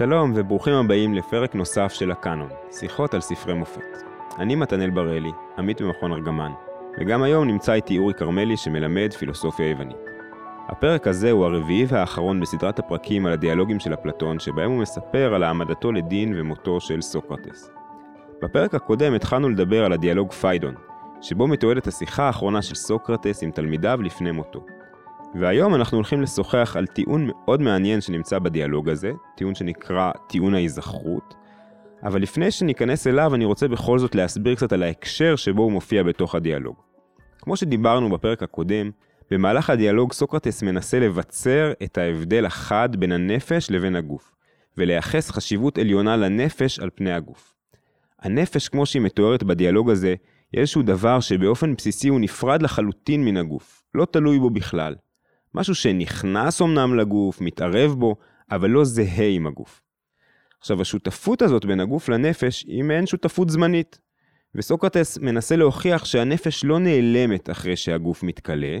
שלום וברוכים הבאים לפרק נוסף של הקאנון, שיחות על ספרי מופת. אני מתנאל בראלי, עמית במכון ארגמן, וגם היום נמצא איתי אורי כרמלי שמלמד פילוסופיה יוונית. הפרק הזה הוא הרביעי והאחרון בסדרת הפרקים על הדיאלוגים של אפלטון, שבהם הוא מספר על העמדתו לדין ומותו של סוקרטס. בפרק הקודם התחלנו לדבר על הדיאלוג פיידון, שבו מתועדת השיחה האחרונה של סוקרטס עם תלמידיו לפני מותו. והיום אנחנו הולכים לשוחח על טיעון מאוד מעניין שנמצא בדיאלוג הזה, טיעון שנקרא טיעון ההיזכרות, אבל לפני שניכנס אליו אני רוצה בכל זאת להסביר קצת על ההקשר שבו הוא מופיע בתוך הדיאלוג. כמו שדיברנו בפרק הקודם, במהלך הדיאלוג סוקרטס מנסה לבצר את ההבדל החד בין הנפש לבין הגוף, ולייחס חשיבות עליונה לנפש על פני הגוף. הנפש, כמו שהיא מתוארת בדיאלוג הזה, היא איזשהו דבר שבאופן בסיסי הוא נפרד לחלוטין מן הגוף, לא תלוי בו בכלל. משהו שנכנס אמנם לגוף, מתערב בו, אבל לא זהה עם הגוף. עכשיו, השותפות הזאת בין הגוף לנפש היא מעין שותפות זמנית. וסוקרטס מנסה להוכיח שהנפש לא נעלמת אחרי שהגוף מתכלה,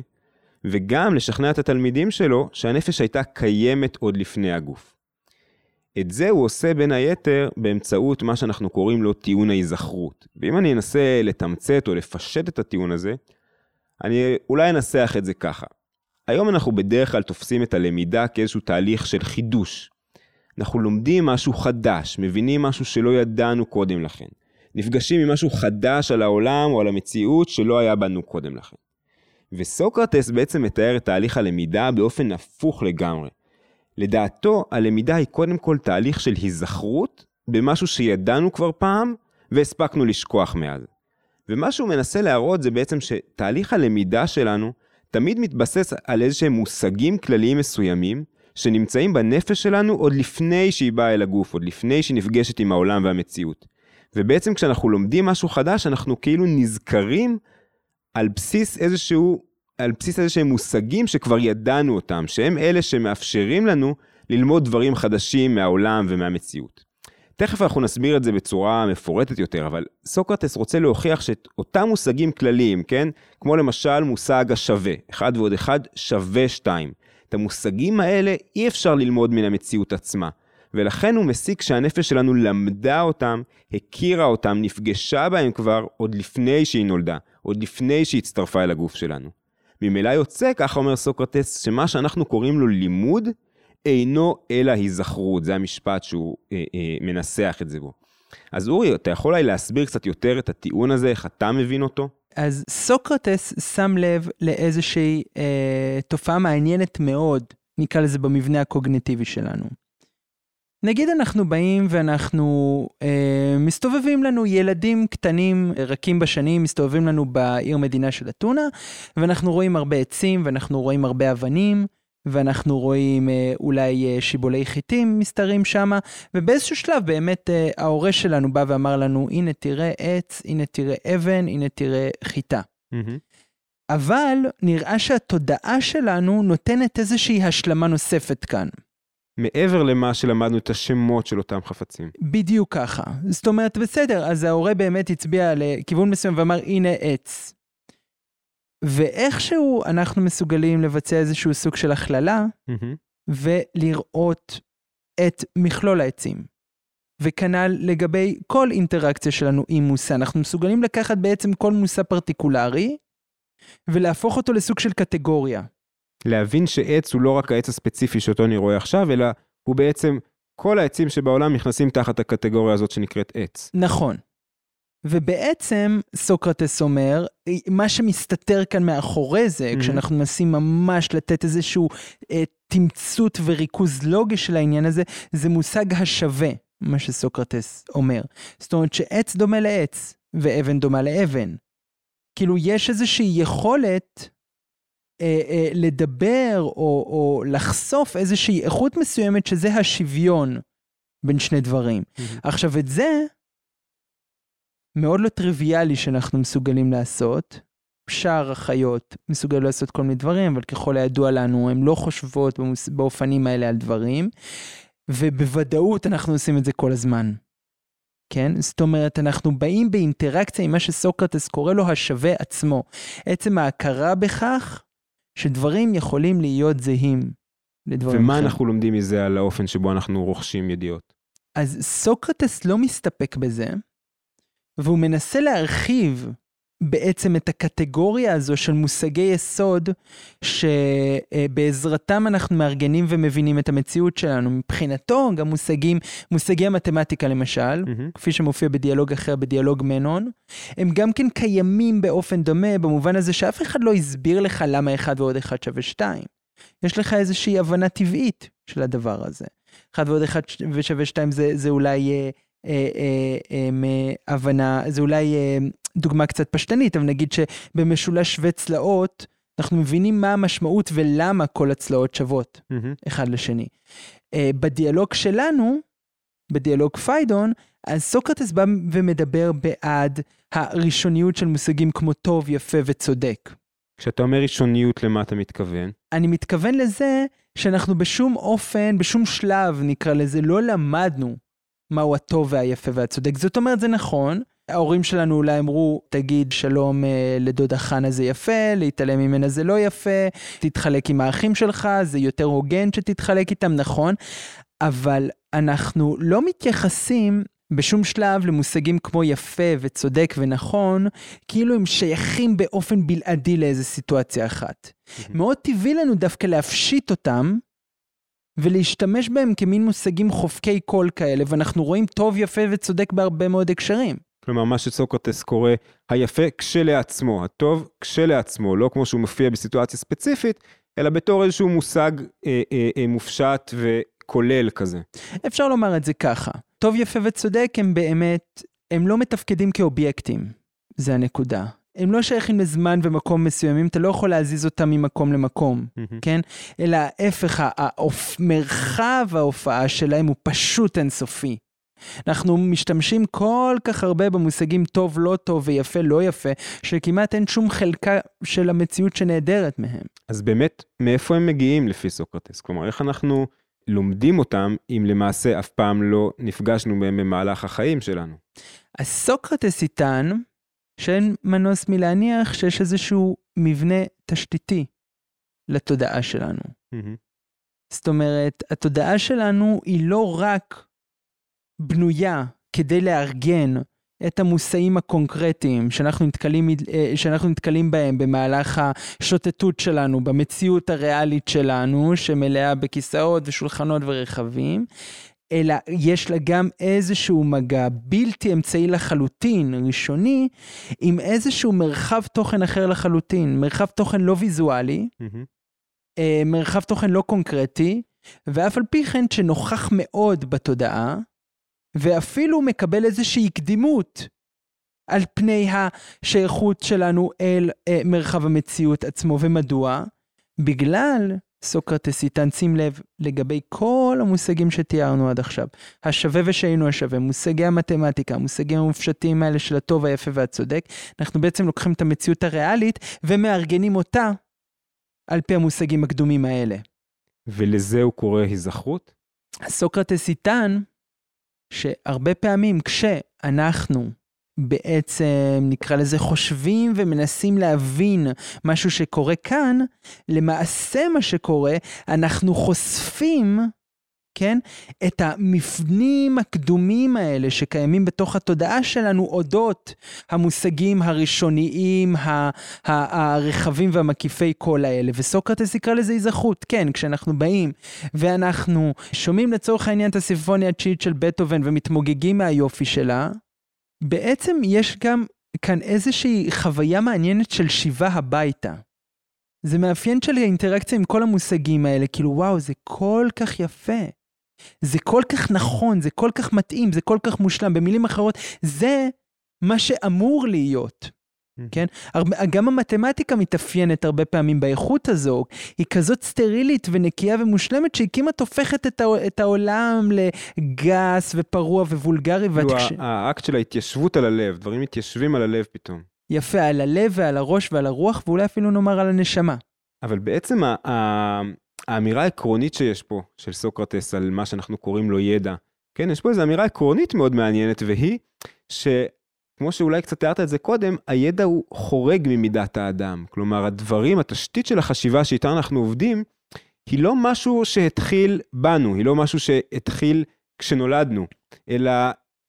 וגם לשכנע את התלמידים שלו שהנפש הייתה קיימת עוד לפני הגוף. את זה הוא עושה בין היתר באמצעות מה שאנחנו קוראים לו טיעון ההיזכרות. ואם אני אנסה לתמצת או לפשט את הטיעון הזה, אני אולי אנסח את זה ככה. היום אנחנו בדרך כלל תופסים את הלמידה כאיזשהו תהליך של חידוש. אנחנו לומדים משהו חדש, מבינים משהו שלא ידענו קודם לכן. נפגשים עם משהו חדש על העולם או על המציאות שלא היה בנו קודם לכן. וסוקרטס בעצם מתאר את תהליך הלמידה באופן הפוך לגמרי. לדעתו, הלמידה היא קודם כל תהליך של היזכרות במשהו שידענו כבר פעם והספקנו לשכוח מאז. ומה שהוא מנסה להראות זה בעצם שתהליך הלמידה שלנו תמיד מתבסס על איזה שהם מושגים כלליים מסוימים, שנמצאים בנפש שלנו עוד לפני שהיא באה אל הגוף, עוד לפני שהיא נפגשת עם העולם והמציאות. ובעצם כשאנחנו לומדים משהו חדש, אנחנו כאילו נזכרים על בסיס איזשהו, על בסיס איזה שהם מושגים שכבר ידענו אותם, שהם אלה שמאפשרים לנו ללמוד דברים חדשים מהעולם ומהמציאות. תכף אנחנו נסביר את זה בצורה מפורטת יותר, אבל סוקרטס רוצה להוכיח שאותם מושגים כלליים, כן? כמו למשל מושג השווה, אחד ועוד אחד שווה שתיים. את המושגים האלה אי אפשר ללמוד מן המציאות עצמה. ולכן הוא מסיק שהנפש שלנו למדה אותם, הכירה אותם, נפגשה בהם כבר עוד לפני שהיא נולדה, עוד לפני שהיא הצטרפה אל הגוף שלנו. ממילא יוצא, ככה אומר סוקרטס, שמה שאנחנו קוראים לו לימוד, אינו אלא היזכרות, זה המשפט שהוא אה, אה, מנסח את זה בו. אז אורי, אתה יכול אולי להסביר קצת יותר את הטיעון הזה, איך אתה מבין אותו? אז סוקרטס שם לב לאיזושהי אה, תופעה מעניינת מאוד, נקרא לזה במבנה הקוגניטיבי שלנו. נגיד אנחנו באים ואנחנו אה, מסתובבים לנו ילדים קטנים רכים בשנים מסתובבים לנו בעיר מדינה של אתונה ואנחנו רואים הרבה עצים ואנחנו רואים הרבה אבנים ואנחנו רואים אה, אולי אה, שיבולי חיטים מסתרים שם, ובאיזשהו שלב באמת אה, ההורה שלנו בא ואמר לנו, הנה תראה עץ, הנה תראה אבן, הנה תראה חיטה. Mm-hmm. אבל נראה שהתודעה שלנו נותנת איזושהי השלמה נוספת כאן. מעבר למה שלמדנו את השמות של אותם חפצים. בדיוק ככה. זאת אומרת, בסדר, אז ההורה באמת הצביע לכיוון מסוים ואמר, הנה עץ. ואיכשהו אנחנו מסוגלים לבצע איזשהו סוג של הכללה, mm-hmm. ולראות את מכלול העצים. וכנ"ל לגבי כל אינטראקציה שלנו עם מושא, אנחנו מסוגלים לקחת בעצם כל מושא פרטיקולרי, ולהפוך אותו לסוג של קטגוריה. להבין שעץ הוא לא רק העץ הספציפי שאותו אני רואה עכשיו, אלא הוא בעצם, כל העצים שבעולם נכנסים תחת הקטגוריה הזאת שנקראת עץ. נכון. ובעצם סוקרטס אומר, מה שמסתתר כאן מאחורי זה, mm-hmm. כשאנחנו מנסים ממש לתת איזשהו אה, תמצות וריכוז לוגי של העניין הזה, זה מושג השווה, מה שסוקרטס אומר. זאת אומרת שעץ דומה לעץ, ואבן דומה לאבן. כאילו יש איזושהי יכולת אה, אה, לדבר או, או לחשוף איזושהי איכות מסוימת שזה השוויון בין שני דברים. Mm-hmm. עכשיו את זה, מאוד לא טריוויאלי שאנחנו מסוגלים לעשות. שאר החיות מסוגלים לעשות כל מיני דברים, אבל ככל הידוע לנו, הן לא חושבות באופנים האלה על דברים, ובוודאות אנחנו עושים את זה כל הזמן. כן? זאת אומרת, אנחנו באים באינטראקציה עם מה שסוקרטס קורא לו השווה עצמו. עצם ההכרה בכך שדברים יכולים להיות זהים. לדברים ומה אחרים. אנחנו לומדים מזה על האופן שבו אנחנו רוכשים ידיעות? אז סוקרטס לא מסתפק בזה, והוא מנסה להרחיב בעצם את הקטגוריה הזו של מושגי יסוד, שבעזרתם אנחנו מארגנים ומבינים את המציאות שלנו. מבחינתו, גם מושגים, מושגי המתמטיקה למשל, מהמם. כפי שמופיע בדיאלוג אחר, בדיאלוג מנון, הם גם כן קיימים באופן דומה, במובן הזה שאף אחד לא הסביר לך למה 1 ועוד 1 שווה 2. יש לך איזושהי הבנה טבעית של הדבר הזה. 1 ועוד 1 ושווה 2 זה, זה אולי אה, הבנה, זה אולי אה, דוגמה קצת פשטנית, אבל נגיד שבמשולש שווה צלעות, אנחנו מבינים מה המשמעות ולמה כל הצלעות שוות. מהמם. אחד לשני. בדיאלוג שלנו, בדיאלוג פיידון, אז סוקרטס בא ומדבר בעד הראשוניות של מושגים כמו טוב, יפה וצודק. כשאתה אומר ראשוניות, למה אתה מתכוון? אני מתכוון לזה שאנחנו בשום אופן, בשום שלב, נקרא לזה, לא למדנו מהו הטוב והיפה והצודק. זאת אומרת, זה נכון. ההורים שלנו אולי אמרו, תגיד שלום אה, לדודה חנה זה יפה, להתעלם ממנה זה לא יפה, תתחלק עם האחים שלך, זה יותר הוגן שתתחלק איתם, נכון, אבל אנחנו לא מתייחסים בשום שלב למושגים כמו יפה וצודק ונכון, כאילו הם שייכים באופן בלעדי לאיזו סיטואציה אחת. מאוד טבעי לנו דווקא להפשיט אותם ולהשתמש בהם כמין מושגים חובקי קול כאלה, ואנחנו רואים טוב, יפה וצודק בהרבה מאוד הקשרים. כלומר, מה שסוקרטס קורא היפה כשלעצמו, הטוב כשלעצמו, לא כמו שהוא מופיע בסיטואציה ספציפית, אלא בתור איזשהו מושג אה, אה, אה, מופשט וכולל כזה. אפשר לומר את זה ככה, טוב, יפה וצודק הם באמת, הם לא מתפקדים כאובייקטים, זה הנקודה. הם לא שייכים לזמן ומקום מסוימים, אתה לא יכול להזיז אותם ממקום למקום, מהמם. כן? אלא ההפך, האופ... מרחב ההופעה שלהם הוא פשוט אינסופי. אנחנו משתמשים כל כך הרבה במושגים טוב, לא טוב ויפה, לא יפה, שכמעט אין שום חלקה של המציאות שנעדרת מהם. אז באמת, מאיפה הם מגיעים לפי סוקרטס? כלומר, איך אנחנו לומדים אותם אם למעשה אף פעם לא נפגשנו בהם במהלך החיים שלנו? אז סוקרטס יטען שאין מנוס מלהניח שיש איזשהו מבנה תשתיתי לתודעה שלנו. מהמם. זאת אומרת, התודעה שלנו היא לא רק בנויה כדי לארגן את המושאים הקונקרטיים שאנחנו נתקלים, אה, שאנחנו נתקלים בהם במהלך השוטטות שלנו, במציאות הריאלית שלנו, שמלאה בכיסאות ושולחנות ורכבים, אלא יש לה גם איזשהו מגע בלתי אמצעי לחלוטין, ראשוני, עם איזשהו מרחב תוכן אחר לחלוטין, מרחב תוכן לא ויזואלי. אה, מרחב תוכן לא קונקרטי, ואף על פי כן שנוכח מאוד בתודעה, ואפילו מקבל איזושהי קדימות על פני השייכות שלנו אל אה, מרחב המציאות עצמו. ומדוע? בגלל, סוקרטס יטען, שים לב, לגבי כל המושגים שתיארנו עד עכשיו, השווה ושאינו השווה, מושגי המתמטיקה, המושגים המופשטים האלה של הטוב, היפה והצודק, אנחנו בעצם לוקחים את המציאות הריאלית ומארגנים אותה על פי המושגים הקדומים האלה. ולזה הוא קורא היזכרות? סוקרטס יטען שהרבה פעמים כשאנחנו בעצם נקרא לזה חושבים ומנסים להבין משהו שקורה כאן, למעשה מה שקורה, אנחנו חושפים, כן, את המבנים הקדומים האלה שקיימים בתוך התודעה שלנו אודות המושגים הראשוניים, ה- ה- הרחבים והמקיפי כל האלה. וסוקרטס יקרא לזה היזכרות. כן, כשאנחנו באים ואנחנו שומעים לצורך העניין את הסימפוניה התשיעית של בטהובן ומתמוגגים מהיופי שלה, בעצם יש גם כאן איזושהי חוויה מעניינת של שיבה הביתה. זה מאפיין של האינטראקציה עם כל המושגים האלה, כאילו וואו, זה כל כך יפה. זה כל כך נכון, זה כל כך מתאים, זה כל כך מושלם. במילים אחרות, זה מה שאמור להיות. כן? הרבה, גם המתמטיקה מתאפיינת הרבה פעמים באיכות הזו, היא כזאת סטרילית ונקייה ומושלמת שהיא כמעט הופכת את, הע, את העולם לגס ופרוע ווולגרי. כאילו והתקש... האקט של ההתיישבות על הלב, דברים מתיישבים על הלב פתאום. יפה, על הלב ועל הראש ועל הרוח, ואולי אפילו נאמר על הנשמה. אבל בעצם ה- ה- האמירה העקרונית שיש פה, של סוקרטס, על מה שאנחנו קוראים לו ידע, כן, יש פה איזו אמירה עקרונית מאוד מעניינת, והיא שכמו שאולי קצת תיארת את זה קודם, הידע הוא חורג ממידת האדם. כלומר, הדברים, התשתית של החשיבה שאיתה אנחנו עובדים, היא לא משהו שהתחיל בנו, היא לא משהו שהתחיל כשנולדנו, אלא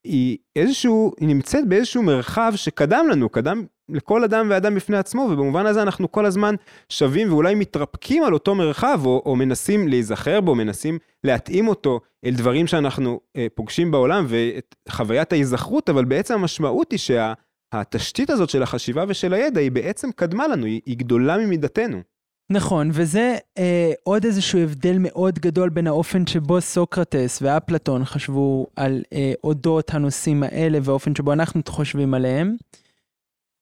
היא איזשהו, היא נמצאת באיזשהו מרחב שקדם לנו, קדם לכל אדם ואדם בפני עצמו, ובמובן הזה אנחנו כל הזמן שווים ואולי מתרפקים על אותו מרחב, או, או מנסים להיזכר בו, מנסים להתאים אותו אל דברים שאנחנו אה, פוגשים בעולם, ואת חוויית ההיזכרות, אבל בעצם המשמעות היא שהתשתית שה, הזאת של החשיבה ושל הידע, היא בעצם קדמה לנו, היא, היא גדולה ממידתנו. נכון, וזה אה, עוד איזשהו הבדל מאוד גדול בין האופן שבו סוקרטס ואפלטון חשבו על אה, אודות הנושאים האלה והאופן שבו אנחנו חושבים עליהם.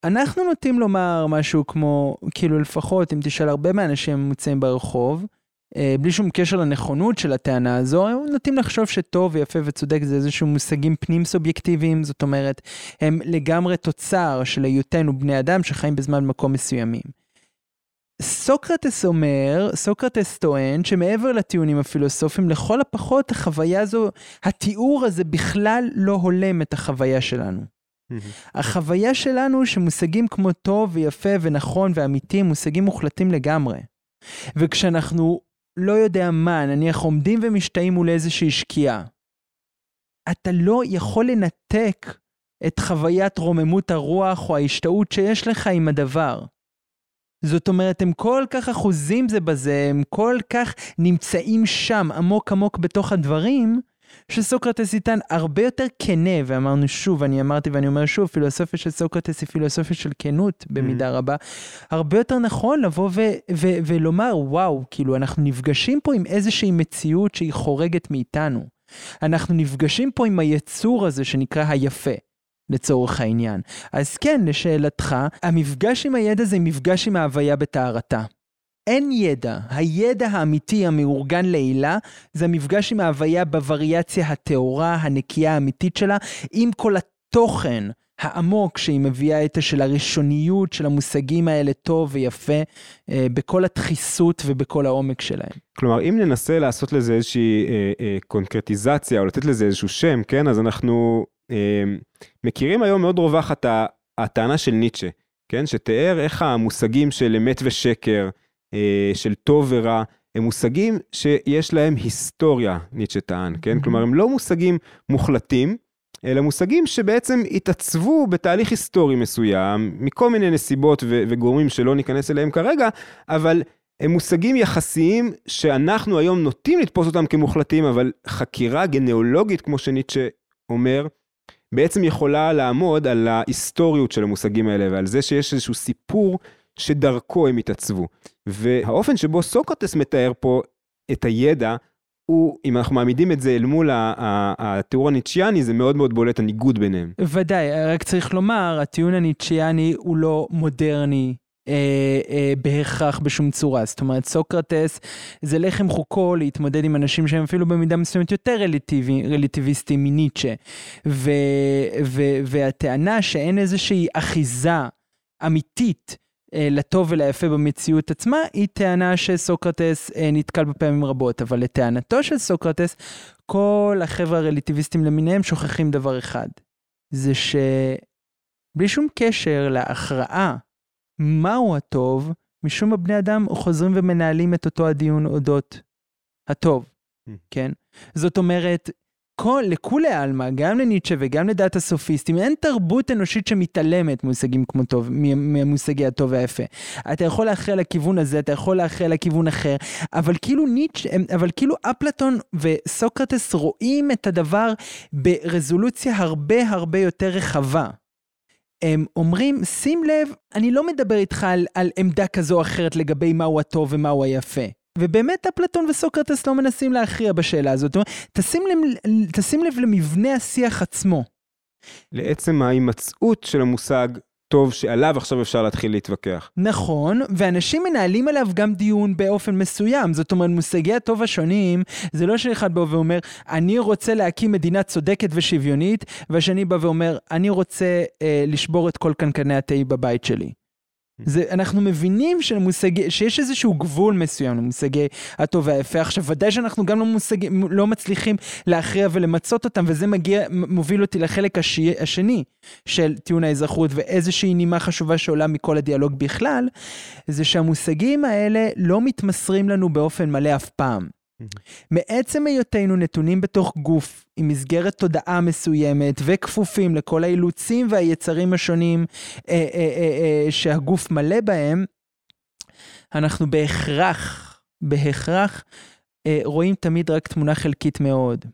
אנחנו נוטים לומר משהו כמו, כאילו לפחות אם תשאל הרבה מהאנשים הממוצעים ברחוב, אה, בלי שום קשר לנכונות של הטענה הזו, הם נוטים לחשוב שטוב ויפה וצודק זה איזשהו מושגים פנים סובייקטיביים, זאת אומרת, הם לגמרי תוצר של היותנו בני אדם שחיים בזמן מקום מסוימים. סוקרטס אומר, סוקרטס טוען שמעבר לטיעונים הפילוסופיים, לכל הפחות החוויה הזו, התיאור הזה בכלל לא הולם את החוויה שלנו. החוויה שלנו שמושגים כמו טוב ויפה ונכון ואמיתי, מושגים מוחלטים לגמרי. וכשאנחנו לא יודע מה, נניח עומדים ומשתאים מול איזושהי שקיעה, אתה לא יכול לנתק את חוויית רוממות הרוח או ההשתאות שיש לך עם הדבר. זאת אומרת, הם כל כך אחוזים זה בזה, הם כל כך נמצאים שם עמוק עמוק בתוך הדברים, שסוקרטס איתן הרבה יותר כנה, ואמרנו שוב, אני אמרתי ואני אומר שוב, פילוסופיה של סוקרטס היא פילוסופיה של כנות במידה mm-hmm. רבה. הרבה יותר נכון לבוא ו- ו- ולומר, וואו, כאילו, אנחנו נפגשים פה עם איזושהי מציאות שהיא חורגת מאיתנו. אנחנו נפגשים פה עם היצור הזה שנקרא היפה. לצורך העניין. אז כן, לשאלתך, המפגש עם הידע זה מפגש עם ההוויה בטהרתה. אין ידע. הידע האמיתי המאורגן לעילה זה המפגש עם ההוויה בווריאציה הטהורה, הנקייה האמיתית שלה, עם כל התוכן העמוק שהיא מביאה איתה של הראשוניות של המושגים האלה טוב ויפה, אה, בכל הדחיסות ובכל העומק שלהם. כלומר, אם ננסה לעשות לזה איזושהי אה, אה, קונקרטיזציה או לתת לזה איזשהו שם, כן, אז אנחנו מכירים היום מאוד רווחת הטענה של ניטשה, כן, שתיאר איך המושגים של אמת ושקר, אה, של טוב ורע, הם מושגים שיש להם היסטוריה, ניטשה טען, כן? Mm-hmm. כלומר, הם לא מושגים מוחלטים, אלא מושגים שבעצם התעצבו בתהליך היסטורי מסוים, מכל מיני נסיבות ו- וגורמים שלא ניכנס אליהם כרגע, אבל הם מושגים יחסיים שאנחנו היום נוטים לתפוס אותם כמוחלטים, אבל חקירה גנאולוגית, כמו שניטשה אומר, בעצם יכולה לעמוד על ההיסטוריות של המושגים האלה ועל זה שיש איזשהו סיפור שדרכו הם התעצבו. והאופן שבו סוקרטס מתאר פה את הידע, הוא, אם אנחנו מעמידים את זה אל מול התיאור הניטשיאני, זה מאוד מאוד בולט הניגוד ביניהם. ודאי, רק צריך לומר, הטיעון הניטשיאני הוא לא מודרני אה, אה, בהכרח בשום צורה. זאת אומרת, סוקרטס זה לחם חוקו להתמודד עם אנשים שהם אפילו במידה מסוימת יותר רליטיבי, רליטיביסטים מניטשה. ו, ו, והטענה שאין איזושהי אחיזה אמיתית אה, לטוב וליפה במציאות עצמה, היא טענה שסוקרטס אה, נתקל בפעמים רבות, אבל לטענתו של סוקרטס, כל החבר'ה הרליטיביסטים למיניהם שוכחים דבר אחד, זה שבלי שום קשר להכרעה מהו הטוב, משום הבני אדם חוזרים ומנהלים את אותו הדיון אודות הטוב, mm. כן? זאת אומרת, כל, לכולי עלמא, גם לניטשה וגם לדעת הסופיסטים, אין תרבות אנושית שמתעלמת מושגים כמו טוב, ממושגי הטוב והיפה. אתה יכול לאחר לכיוון הזה, אתה יכול לאחר לכיוון אחר, אבל כאילו ניטשה, אבל כאילו אפלטון וסוקרטס רואים את הדבר ברזולוציה הרבה הרבה יותר רחבה. הם אומרים, שים לב, אני לא מדבר איתך על, על עמדה כזו או אחרת לגבי מהו הטוב ומהו היפה. ובאמת אפלטון וסוקרטס לא מנסים להכריע בשאלה הזאת. תשים לב, תשים לב למבנה השיח עצמו. לעצם ההימצאות של המושג טוב שעליו עכשיו אפשר להתחיל להתווכח. נכון, ואנשים מנהלים עליו גם דיון באופן מסוים. זאת אומרת, מושגי הטוב השונים, זה לא שאחד בא ואומר, אני רוצה להקים מדינה צודקת ושוויונית, והשני בא ואומר, אני רוצה אה, לשבור את כל קנקני התה בבית שלי. זה, אנחנו מבינים שלמושג, שיש איזשהו גבול מסוים למושגי הטוב והיפה. עכשיו, ודאי שאנחנו גם לא, מושג, לא מצליחים להכריע ולמצות אותם, וזה מגיע, מוביל אותי לחלק השי, השני של טיעון האזרחות, ואיזושהי נימה חשובה שעולה מכל הדיאלוג בכלל, זה שהמושגים האלה לא מתמסרים לנו באופן מלא אף פעם. מעצם היותנו נתונים בתוך גוף עם מסגרת תודעה מסוימת וכפופים לכל האילוצים והיצרים השונים אה, אה, אה, אה, שהגוף מלא בהם, אנחנו בהכרח, בהכרח, אה, רואים תמיד רק תמונה חלקית מאוד.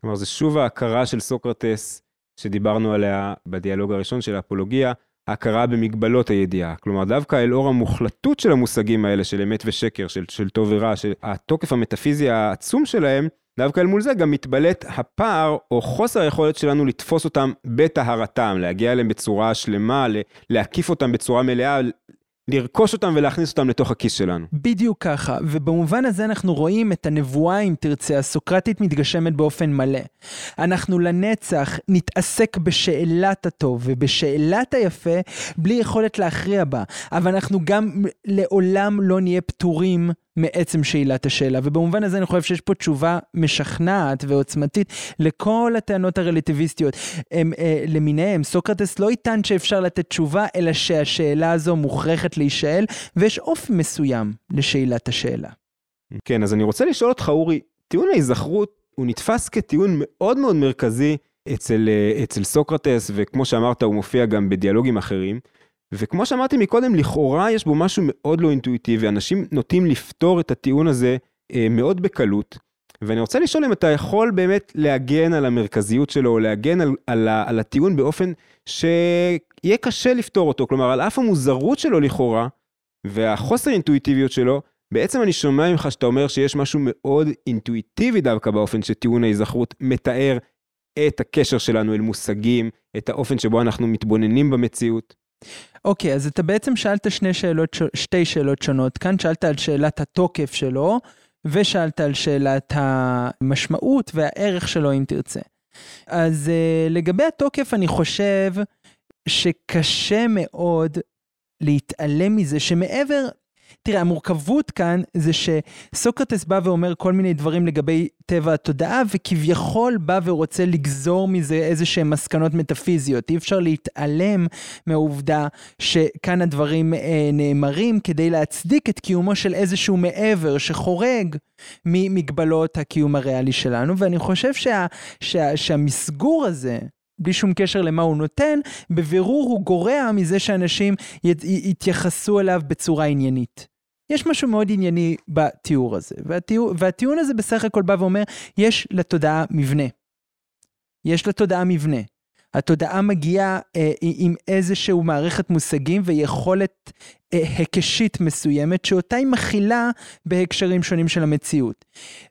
כלומר, זה שוב ההכרה של סוקרטס שדיברנו עליה בדיאלוג הראשון של האפולוגיה, ההכרה במגבלות הידיעה. כלומר, דווקא אל אור המוחלטות של המושגים האלה, של אמת ושקר, של, של טוב ורע, של התוקף המטאפיזי העצום שלהם, דווקא אל מול זה גם מתבלט הפער או חוסר היכולת שלנו לתפוס אותם בטהרתם, להגיע אליהם בצורה שלמה, להקיף אותם בצורה מלאה, לרכוש אותם ולהכניס אותם לתוך הכיס שלנו. בדיוק ככה, ובמובן הזה אנחנו רואים את הנבואה, אם תרצה, הסוקרטית מתגשמת באופן מלא. אנחנו לנצח נתעסק בשאלת הטוב ובשאלת היפה, בלי יכולת להכריע בה, אבל אנחנו גם לעולם לא נהיה פטורים מעצם שאלת השאלה, ובמובן הזה אני חושב שיש פה תשובה משכנעת ועוצמתית לכל הטענות הרלטיביסטיות הם, אה, למיניהם. סוקרטס לא יטען שאפשר לתת תשובה, אלא שהשאלה הזו מוכרחת להישאל, ויש אופי מסוים לשאלת השאלה. כן, אז אני רוצה לשאול אותך, אורי, טיעון ההיזכרות הוא נתפס כטיעון מאוד מאוד מרכזי אצל, אה, אצל סוקרטס, וכמו שאמרת, הוא מופיע גם בדיאלוגים אחרים. וכמו שאמרתי מקודם, לכאורה יש בו משהו מאוד לא אינטואיטיבי, אנשים נוטים לפתור את הטיעון הזה אה, מאוד בקלות. ואני רוצה לשאול אם אתה יכול באמת להגן על המרכזיות שלו, או להגן על, על, על הטיעון באופן שיהיה קשה לפתור אותו. כלומר, על אף המוזרות שלו לכאורה, והחוסר אינטואיטיביות שלו, בעצם אני שומע ממך שאתה אומר שיש משהו מאוד אינטואיטיבי דווקא באופן שטיעון ההיזכרות מתאר את הקשר שלנו אל מושגים, את האופן שבו אנחנו מתבוננים במציאות. אוקיי, okay, אז אתה בעצם שאלת שני שאלות, שתי שאלות שונות. כאן שאלת על שאלת התוקף שלו, ושאלת על שאלת המשמעות והערך שלו, אם תרצה. אז uh, לגבי התוקף, אני חושב שקשה מאוד להתעלם מזה שמעבר תראה, המורכבות כאן זה שסוקרטס בא ואומר כל מיני דברים לגבי טבע התודעה, וכביכול בא ורוצה לגזור מזה איזה שהם מסקנות מטאפיזיות. אי אפשר להתעלם מהעובדה שכאן הדברים אה, נאמרים כדי להצדיק את קיומו של איזשהו מעבר שחורג ממגבלות הקיום הריאלי שלנו, ואני חושב שה, שה, שהמסגור הזה, בלי שום קשר למה הוא נותן, בבירור הוא גורע מזה שאנשים יתייחסו אליו בצורה עניינית. יש משהו מאוד ענייני בתיאור הזה, והתיאור, והטיעון הזה בסך הכל בא ואומר, יש לתודעה מבנה. יש לתודעה מבנה. התודעה מגיעה אה, עם איזשהו מערכת מושגים ויכולת אה, היקשית מסוימת שאותה היא מכילה בהקשרים שונים של המציאות.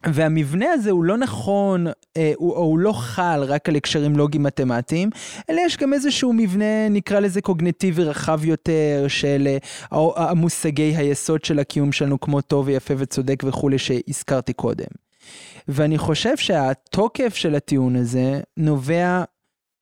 והמבנה הזה הוא לא נכון, אה, הוא, או הוא לא חל רק על הקשרים לוגיים מתמטיים, אלא יש גם איזשהו מבנה, נקרא לזה קוגנטיבי רחב יותר, של אה, המושגי היסוד של הקיום שלנו, כמו טוב ויפה וצודק וכולי, שהזכרתי קודם. ואני חושב שהתוקף של הטיעון הזה נובע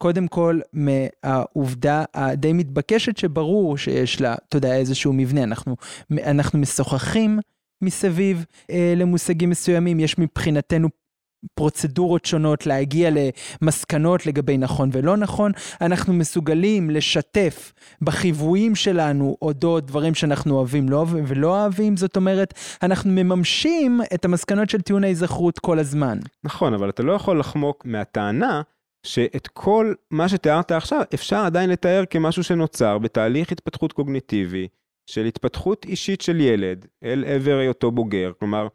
קודם כל מהעובדה הדי מתבקשת שברור שיש לה, אתה יודע, איזשהו מבנה. אנחנו, אנחנו משוחחים מסביב אה, למושגים מסוימים, יש מבחינתנו פרוצדורות שונות להגיע למסקנות לגבי נכון ולא נכון, אנחנו מסוגלים לשתף בחיוויים שלנו אודות דברים שאנחנו אוהבים לא, ולא אוהבים, זאת אומרת, אנחנו מממשים את המסקנות של טיעון ההיזכרות כל הזמן. נכון, אבל אתה לא יכול לחמוק מהטענה שאת כל מה שתיארת עכשיו אפשר עדיין לתאר כמשהו שנוצר בתהליך התפתחות קוגניטיבי של התפתחות אישית של ילד אל עבר היותו בוגר. כלומר,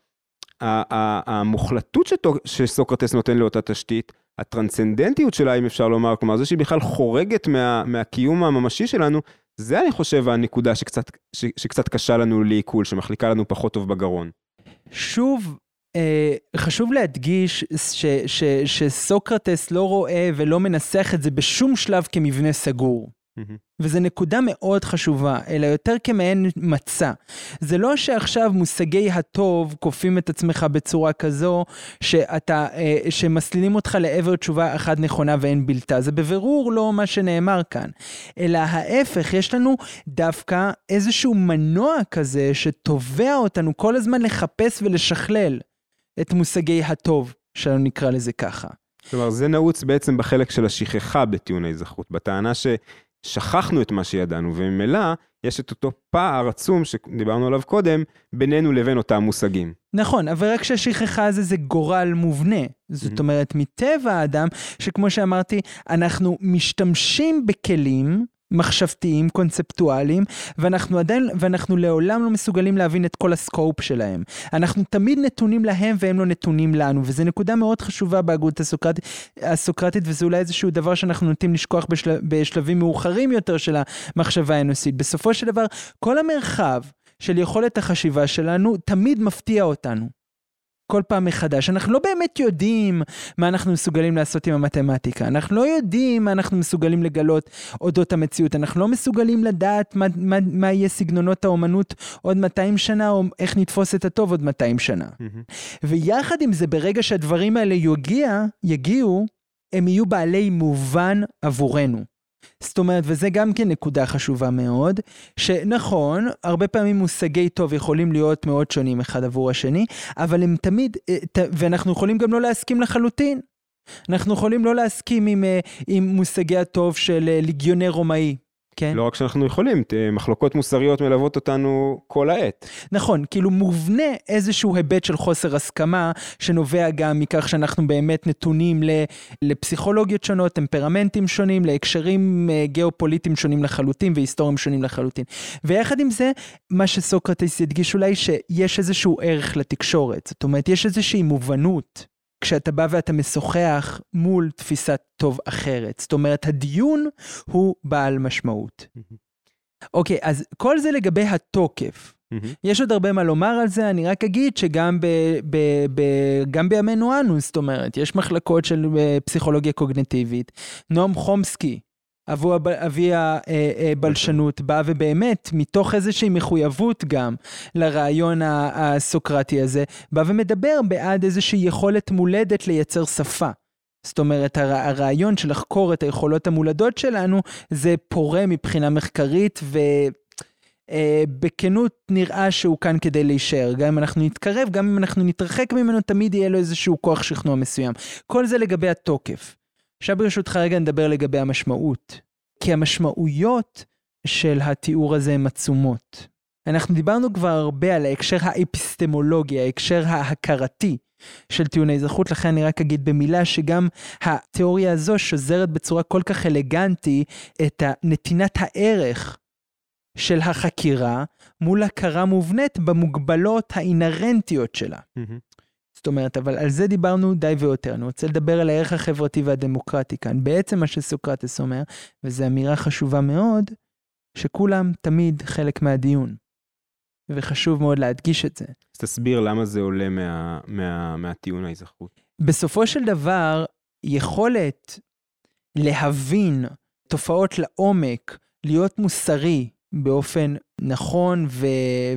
המוחלטות שסוקרטס נותן לאותה תשתית, הטרנסצנדנטיות שלה, אם אפשר לומר, כלומר, זה שהיא בכלל חורגת מה, מהקיום הממשי שלנו, זה אני חושב הנקודה שקצת, ש, שקצת קשה לנו לעיכול, שמחליקה לנו פחות טוב בגרון. שוב, חשוב להדגיש ש, ש, שסוקרטס לא רואה ולא מנסח את זה בשום שלב כמבנה סגור. וזו נקודה מאוד חשובה, אלא יותר כמעין מצע. זה לא שעכשיו מושגי הטוב כופים את עצמך בצורה כזו שאתה, אה, שמסלילים אותך לעבר תשובה אחת נכונה ואין בלתה. זה בבירור לא מה שנאמר כאן. אלא ההפך, יש לנו דווקא איזשהו מנוע כזה שתובע אותנו כל הזמן לחפש ולשכלל את מושגי הטוב, שלנו נקרא לזה ככה. כלומר, זה נעוץ בעצם בחלק של השכחה בטיעון האזרחות, בטענה ששכחנו את מה שידענו, וממילא יש את אותו פער עצום שדיברנו עליו קודם, בינינו לבין אותם מושגים. נכון, אבל רק שהשכחה הזה זה גורל מובנה. זאת אומרת, מטבע האדם, שכמו שאמרתי, אנחנו משתמשים בכלים, מחשבתיים, קונספטואליים, ואנחנו עדיין, ואנחנו לעולם לא מסוגלים להבין את כל הסקופ שלהם. אנחנו תמיד נתונים להם והם לא נתונים לנו, וזו נקודה מאוד חשובה בהגות הסוקרט, הסוקרטית, וזה אולי איזשהו דבר שאנחנו נוטים לשכוח בשל, בשלבים מאוחרים יותר של המחשבה האנושית. בסופו של דבר, כל המרחב של יכולת החשיבה שלנו תמיד מפתיע אותנו. כל פעם מחדש. אנחנו לא באמת יודעים מה אנחנו מסוגלים לעשות עם המתמטיקה. אנחנו לא יודעים מה אנחנו מסוגלים לגלות אודות המציאות. אנחנו לא מסוגלים לדעת מה, מה, מה יהיה סגנונות האומנות עוד 200 שנה, או איך נתפוס את הטוב עוד 200 שנה. Mm-hmm. ויחד עם זה, ברגע שהדברים האלה יגיע, יגיעו, הם יהיו בעלי מובן עבורנו. זאת אומרת, וזה גם כן נקודה חשובה מאוד, שנכון, הרבה פעמים מושגי טוב יכולים להיות מאוד שונים אחד עבור השני, אבל הם תמיד, אה, ואנחנו יכולים גם לא להסכים לחלוטין. אנחנו יכולים לא להסכים עם, אה, עם מושגי הטוב של אה, ליגיונר רומאי, כן. לא רק שאנחנו יכולים, מחלוקות מוסריות מלוות אותנו כל העת. נכון, כאילו מובנה איזשהו היבט של חוסר הסכמה, שנובע גם מכך שאנחנו באמת נתונים לפסיכולוגיות שונות, טמפרמנטים שונים, להקשרים אה, גיאופוליטיים שונים לחלוטין והיסטוריים שונים לחלוטין. ויחד עם זה, מה שסוקרטס ידגיש אולי, שיש איזשהו ערך לתקשורת. זאת אומרת, יש איזושהי מובנות. כשאתה בא ואתה משוחח מול תפיסת טוב אחרת. זאת אומרת, הדיון הוא בעל משמעות. אוקיי, אז כל זה לגבי התוקף. Mm-hmm. יש עוד הרבה מה לומר על זה, אני רק אגיד שגם ב, ב, ב, גם בימינו אנו, זאת אומרת, יש מחלקות של אה, פסיכולוגיה קוגנטיבית. נועם חומסקי, אבי הבלשנות בא ובאמת מתוך איזושהי מחויבות גם לרעיון הסוקרטי הזה, בא ומדבר בעד איזושהי יכולת מולדת לייצר שפה. זאת אומרת, הרעיון של לחקור את היכולות המולדות שלנו זה פורה מבחינה מחקרית ו... אה, נראה שהוא כאן כדי להישאר, גם אם אנחנו נתקרב, גם אם אנחנו נתרחק ממנו, תמיד יהיה לו איזשהו כוח שכנוע מסוים. כל זה לגבי התוקף. עכשיו ברשותך רגע נדבר לגבי המשמעות. כי המשמעויות של התיאור הזה הן עצומות. אנחנו דיברנו כבר הרבה על ההקשר האפיסטמולוגי, ההקשר ההכרתי של טיעוני אזרחות, לכן אני רק אגיד במילה שגם התיאוריה הזו שוזרת בצורה כל כך אלגנטי את נתינת הערך של החקירה מול הכרה מובנית במוגבלות האינהרנטיות שלה. Mm-hmm. זאת אומרת, אבל על זה דיברנו די ויותר. אני רוצה לדבר על הערך החברתי והדמוקרטי כאן. בעצם מה שסוקרטס אומר, וזו אמירה חשובה מאוד, שכולם תמיד חלק מהדיון. וחשוב מאוד להדגיש את זה. אז תסביר למה זה עולה מה, מה, מהטיעון ההיזכרות. בסופו של דבר, יכולת להבין תופעות לעומק, להיות מוסרי, באופן נכון ו-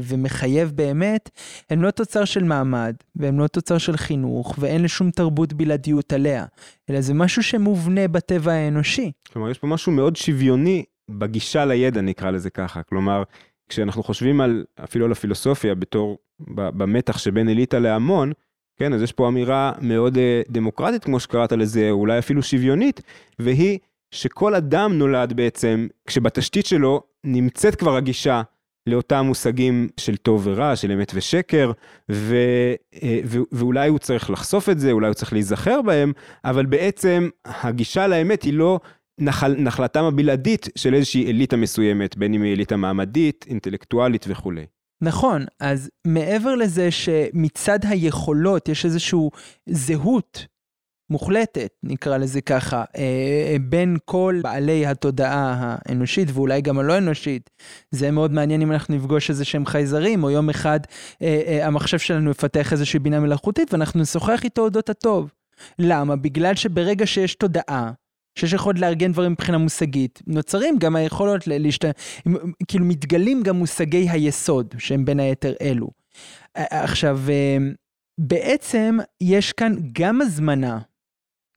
ומחייב באמת, הם לא תוצר של מעמד, והם לא תוצר של חינוך, ואין לשום תרבות בלעדיות עליה, אלא זה משהו שמובנה בטבע האנושי. כלומר, יש פה משהו מאוד שוויוני בגישה לידע, נקרא לזה ככה. כלומר, כשאנחנו חושבים על, אפילו על הפילוסופיה בתור, במתח שבין אליטה להמון, כן, אז יש פה אמירה מאוד uh, דמוקרטית, כמו שקראת לזה, אולי אפילו שוויונית, והיא שכל אדם נולד בעצם, כשבתשתית שלו נמצאת כבר הגישה לאותם מושגים של טוב ורע, של אמת ושקר, ו, אה, ו, ואולי הוא צריך לחשוף את זה, אולי הוא צריך להיזכר בהם, אבל בעצם הגישה לאמת היא לא נחל, נחלתם הבלעדית של איזושהי אליטה מסוימת, בין אם היא אליטה מעמדית, אינטלקטואלית וכולי. נכון, אז מעבר לזה שמצד היכולות יש איזושהי זהות מוחלטת, נקרא לזה ככה, אה, אה, בין כל בעלי התודעה האנושית ואולי גם הלא אנושית. זה מאוד מעניין אם אנחנו נפגוש איזה שהם חייזרים, או יום אחד אה, המחשב שלנו יפתח איזושהי בינה מלאכותית ואנחנו נשוחח איתו אודות הטוב. למה? בגלל שברגע שיש תודעה, שיש יכולת לארגן דברים מבחינה מושגית, נוצרים גם היכולות להשת... כאילו מתגלים גם מושגי היסוד, שהם בין היתר אלו. עכשיו, בעצם יש כאן גם הזמנה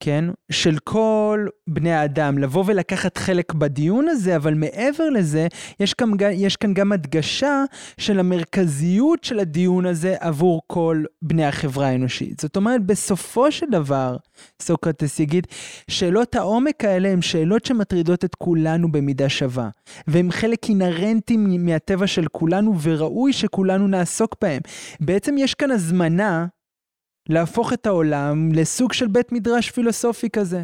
כן, של כל בני האדם לבוא ולקחת חלק בדיון הזה, אבל מעבר לזה, יש כאן, יש כאן גם הדגשה של המרכזיות של הדיון הזה עבור כל בני החברה האנושית. זאת אומרת, בסופו של דבר, סוקרטס יגיד, שאלות העומק האלה הן שאלות שמטרידות את כולנו במידה שווה, והן חלק אינהרנטי מהטבע של כולנו, וראוי שכולנו נעסוק בהם. בעצם יש כאן הזמנה להפוך את העולם לסוג של בית מדרש פילוסופי כזה.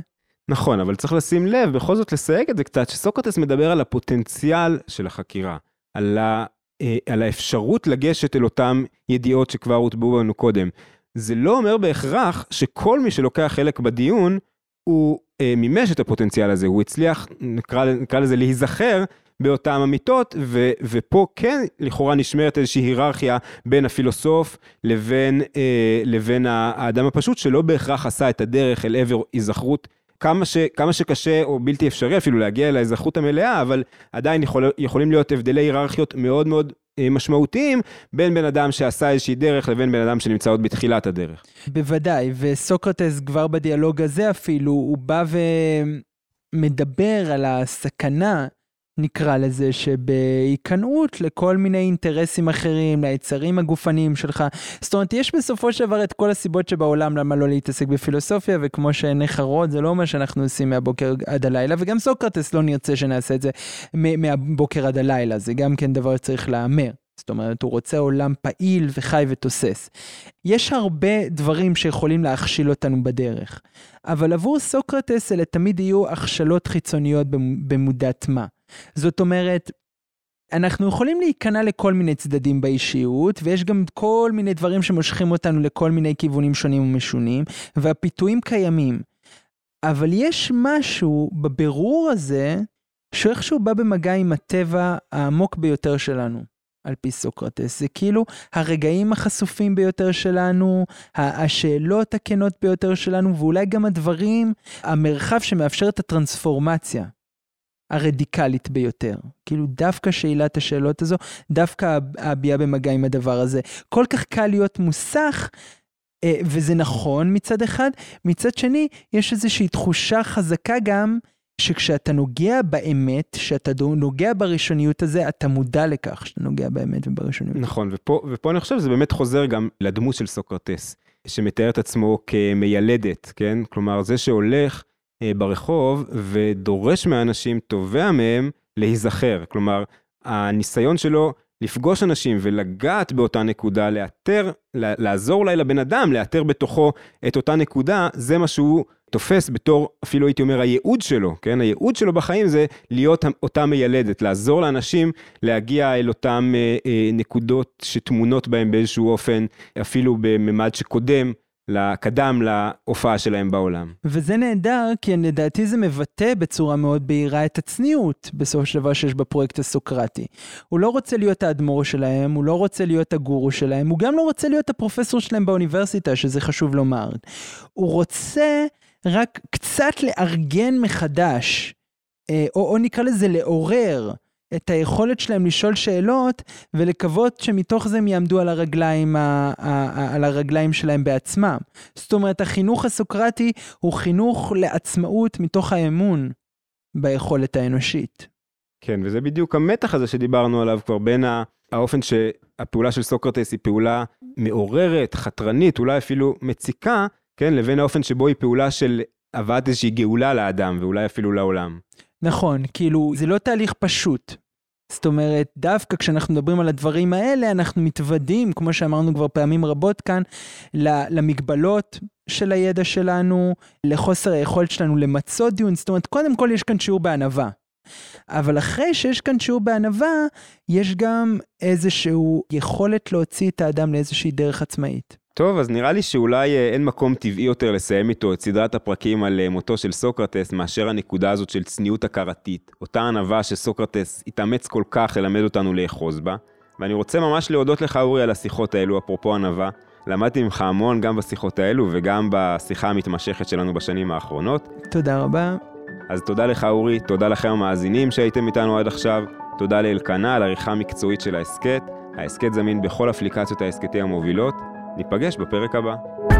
נכון, אבל צריך לשים לב, בכל זאת לסייג את זה קצת, שסוקרטס מדבר על הפוטנציאל של החקירה, על, ה, אה, על האפשרות לגשת אל אותן ידיעות שכבר הוטבעו בנו קודם. זה לא אומר בהכרח שכל מי שלוקח חלק בדיון, הוא אה, מימש את הפוטנציאל הזה, הוא הצליח, נקרא, נקרא לזה, להיזכר באותן אמיתות, ו, ופה כן לכאורה נשמרת איזושהי היררכיה בין הפילוסוף לבין, אה, לבין האדם הפשוט, שלא בהכרח עשה את הדרך אל עבר היזכרות. כמה, ש, כמה שקשה או בלתי אפשרי אפילו להגיע להיזכרות המלאה, אבל עדיין יכול, יכולים להיות הבדלי היררכיות מאוד מאוד אה, משמעותיים בין בן אדם שעשה איזושהי דרך לבין בן אדם שנמצא עוד בתחילת הדרך. בוודאי, וסוקרטס כבר בדיאלוג הזה אפילו, הוא בא ומדבר על הסכנה נקרא לזה, שבהיכנעות לכל מיני אינטרסים אחרים, ליצרים הגופניים שלך. זאת אומרת, יש בסופו של דבר את כל הסיבות שבעולם למה לא להתעסק בפילוסופיה, וכמו רואות, זה לא מה שאנחנו עושים מהבוקר עד הלילה, וגם סוקרטס לא נרצה שנעשה את זה מהבוקר עד הלילה, זה גם כן דבר שצריך להמר. זאת אומרת, הוא רוצה עולם פעיל וחי ותוסס. יש הרבה דברים שיכולים להכשיל אותנו בדרך, אבל עבור סוקרטס אלה תמיד יהיו הכשלות חיצוניות במודעת מה. זאת אומרת, אנחנו יכולים להיכנע לכל מיני צדדים באישיות, ויש גם כל מיני דברים שמושכים אותנו לכל מיני כיוונים שונים ומשונים, והפיתויים קיימים. אבל יש משהו בבירור הזה, שאיכשהו בא במגע עם הטבע העמוק ביותר שלנו. על פי סוקרטס. זה כאילו הרגעים החשופים ביותר שלנו, השאלות הכנות ביותר שלנו, ואולי גם הדברים, המרחב שמאפשר את הטרנספורמציה. הרדיקלית ביותר. כאילו דווקא שאלת השאלות הזו, דווקא הביעה במגע עם הדבר הזה. כל כך קל להיות מוסך, אה, וזה נכון מצד אחד, מצד שני, יש איזושהי תחושה חזקה גם, שכשאתה נוגע באמת, כשאתה נוגע בראשוניות הזה, אתה מודע לכך שאתה נוגע באמת ובראשוניות. נכון, ופה, ופה אני חושב שזה באמת חוזר גם לדמות של סוקרטס, שמתאר את עצמו כמיילדת, כן? כלומר, זה שהולך ברחוב ודורש מהאנשים, תובע מהם להיזכר. כלומר, הניסיון שלו לפגוש אנשים ולגעת באותה נקודה, לאתר, לעזור אולי לבן אדם, לאתר בתוכו את אותה נקודה, זה מה שהוא תופס בתור, אפילו הייתי אומר, הייעוד שלו, כן? הייעוד שלו בחיים זה להיות אותה מיילדת, לעזור לאנשים להגיע אל אותן אה, אה, נקודות שטמונות בהם באיזשהו אופן, אפילו בממד שקודם קדם להופעה שלהם בעולם. וזה נהדר, כי לדעתי זה מבטא בצורה מאוד בהירה את הצניעות, בסופו של דבר שיש בפרויקט הסוקרטי. הוא לא רוצה להיות האדמו"ר שלהם, הוא לא רוצה להיות הגורו שלהם, הוא גם לא רוצה להיות הפרופסור שלהם באוניברסיטה, שזה חשוב לומר. הוא רוצה רק קצת לארגן מחדש, אה, או, או נקרא לזה לעורר. את היכולת שלהם לשאול שאלות ולקוות שמתוך זה הם יעמדו על הרגליים, ה, ה, על הרגליים שלהם בעצמם. זאת אומרת, החינוך הסוקרטי הוא חינוך לעצמאות מתוך האמון ביכולת האנושית. כן, וזה בדיוק המתח הזה שדיברנו עליו כבר בין האופן שהפעולה של סוקרטס היא פעולה מעוררת, חתרנית, אולי אפילו מציקה, כן, לבין האופן שבו היא פעולה של הבאת איזושהי גאולה לאדם ואולי אפילו לעולם. נכון, כאילו, זה לא תהליך פשוט. זאת אומרת, דווקא כשאנחנו מדברים על הדברים האלה, אנחנו מתוודים, כמו שאמרנו כבר פעמים רבות כאן, למגבלות של הידע שלנו, לחוסר היכולת שלנו למצות דיון. זאת אומרת, קודם כל יש כאן שיעור בענווה. אבל אחרי שיש כאן שיעור בענווה, יש גם איזושהי יכולת להוציא את האדם לאיזושהי דרך עצמאית. טוב, אז נראה לי שאולי אה, אין מקום טבעי יותר לסיים איתו את סדרת הפרקים על אה, מותו של סוקרטס מאשר הנקודה הזאת של צניעות הכרתית, אותה ענווה שסוקרטס התאמץ כל כך ללמד אותנו לאחוז בה. ואני רוצה ממש להודות לך, אורי, על השיחות האלו, אפרופו ענווה. למדתי ממך המון גם בשיחות האלו וגם בשיחה המתמשכת שלנו בשנים האחרונות. תודה רבה. אז תודה לך אורי, תודה לכם המאזינים שהייתם איתנו עד עכשיו, תודה לאלקנה על עריכה מקצועית של ההסכת. ההסכת זמין בכל אפליקציות ההסכתי המובילות. ניפגש בפרק הבא.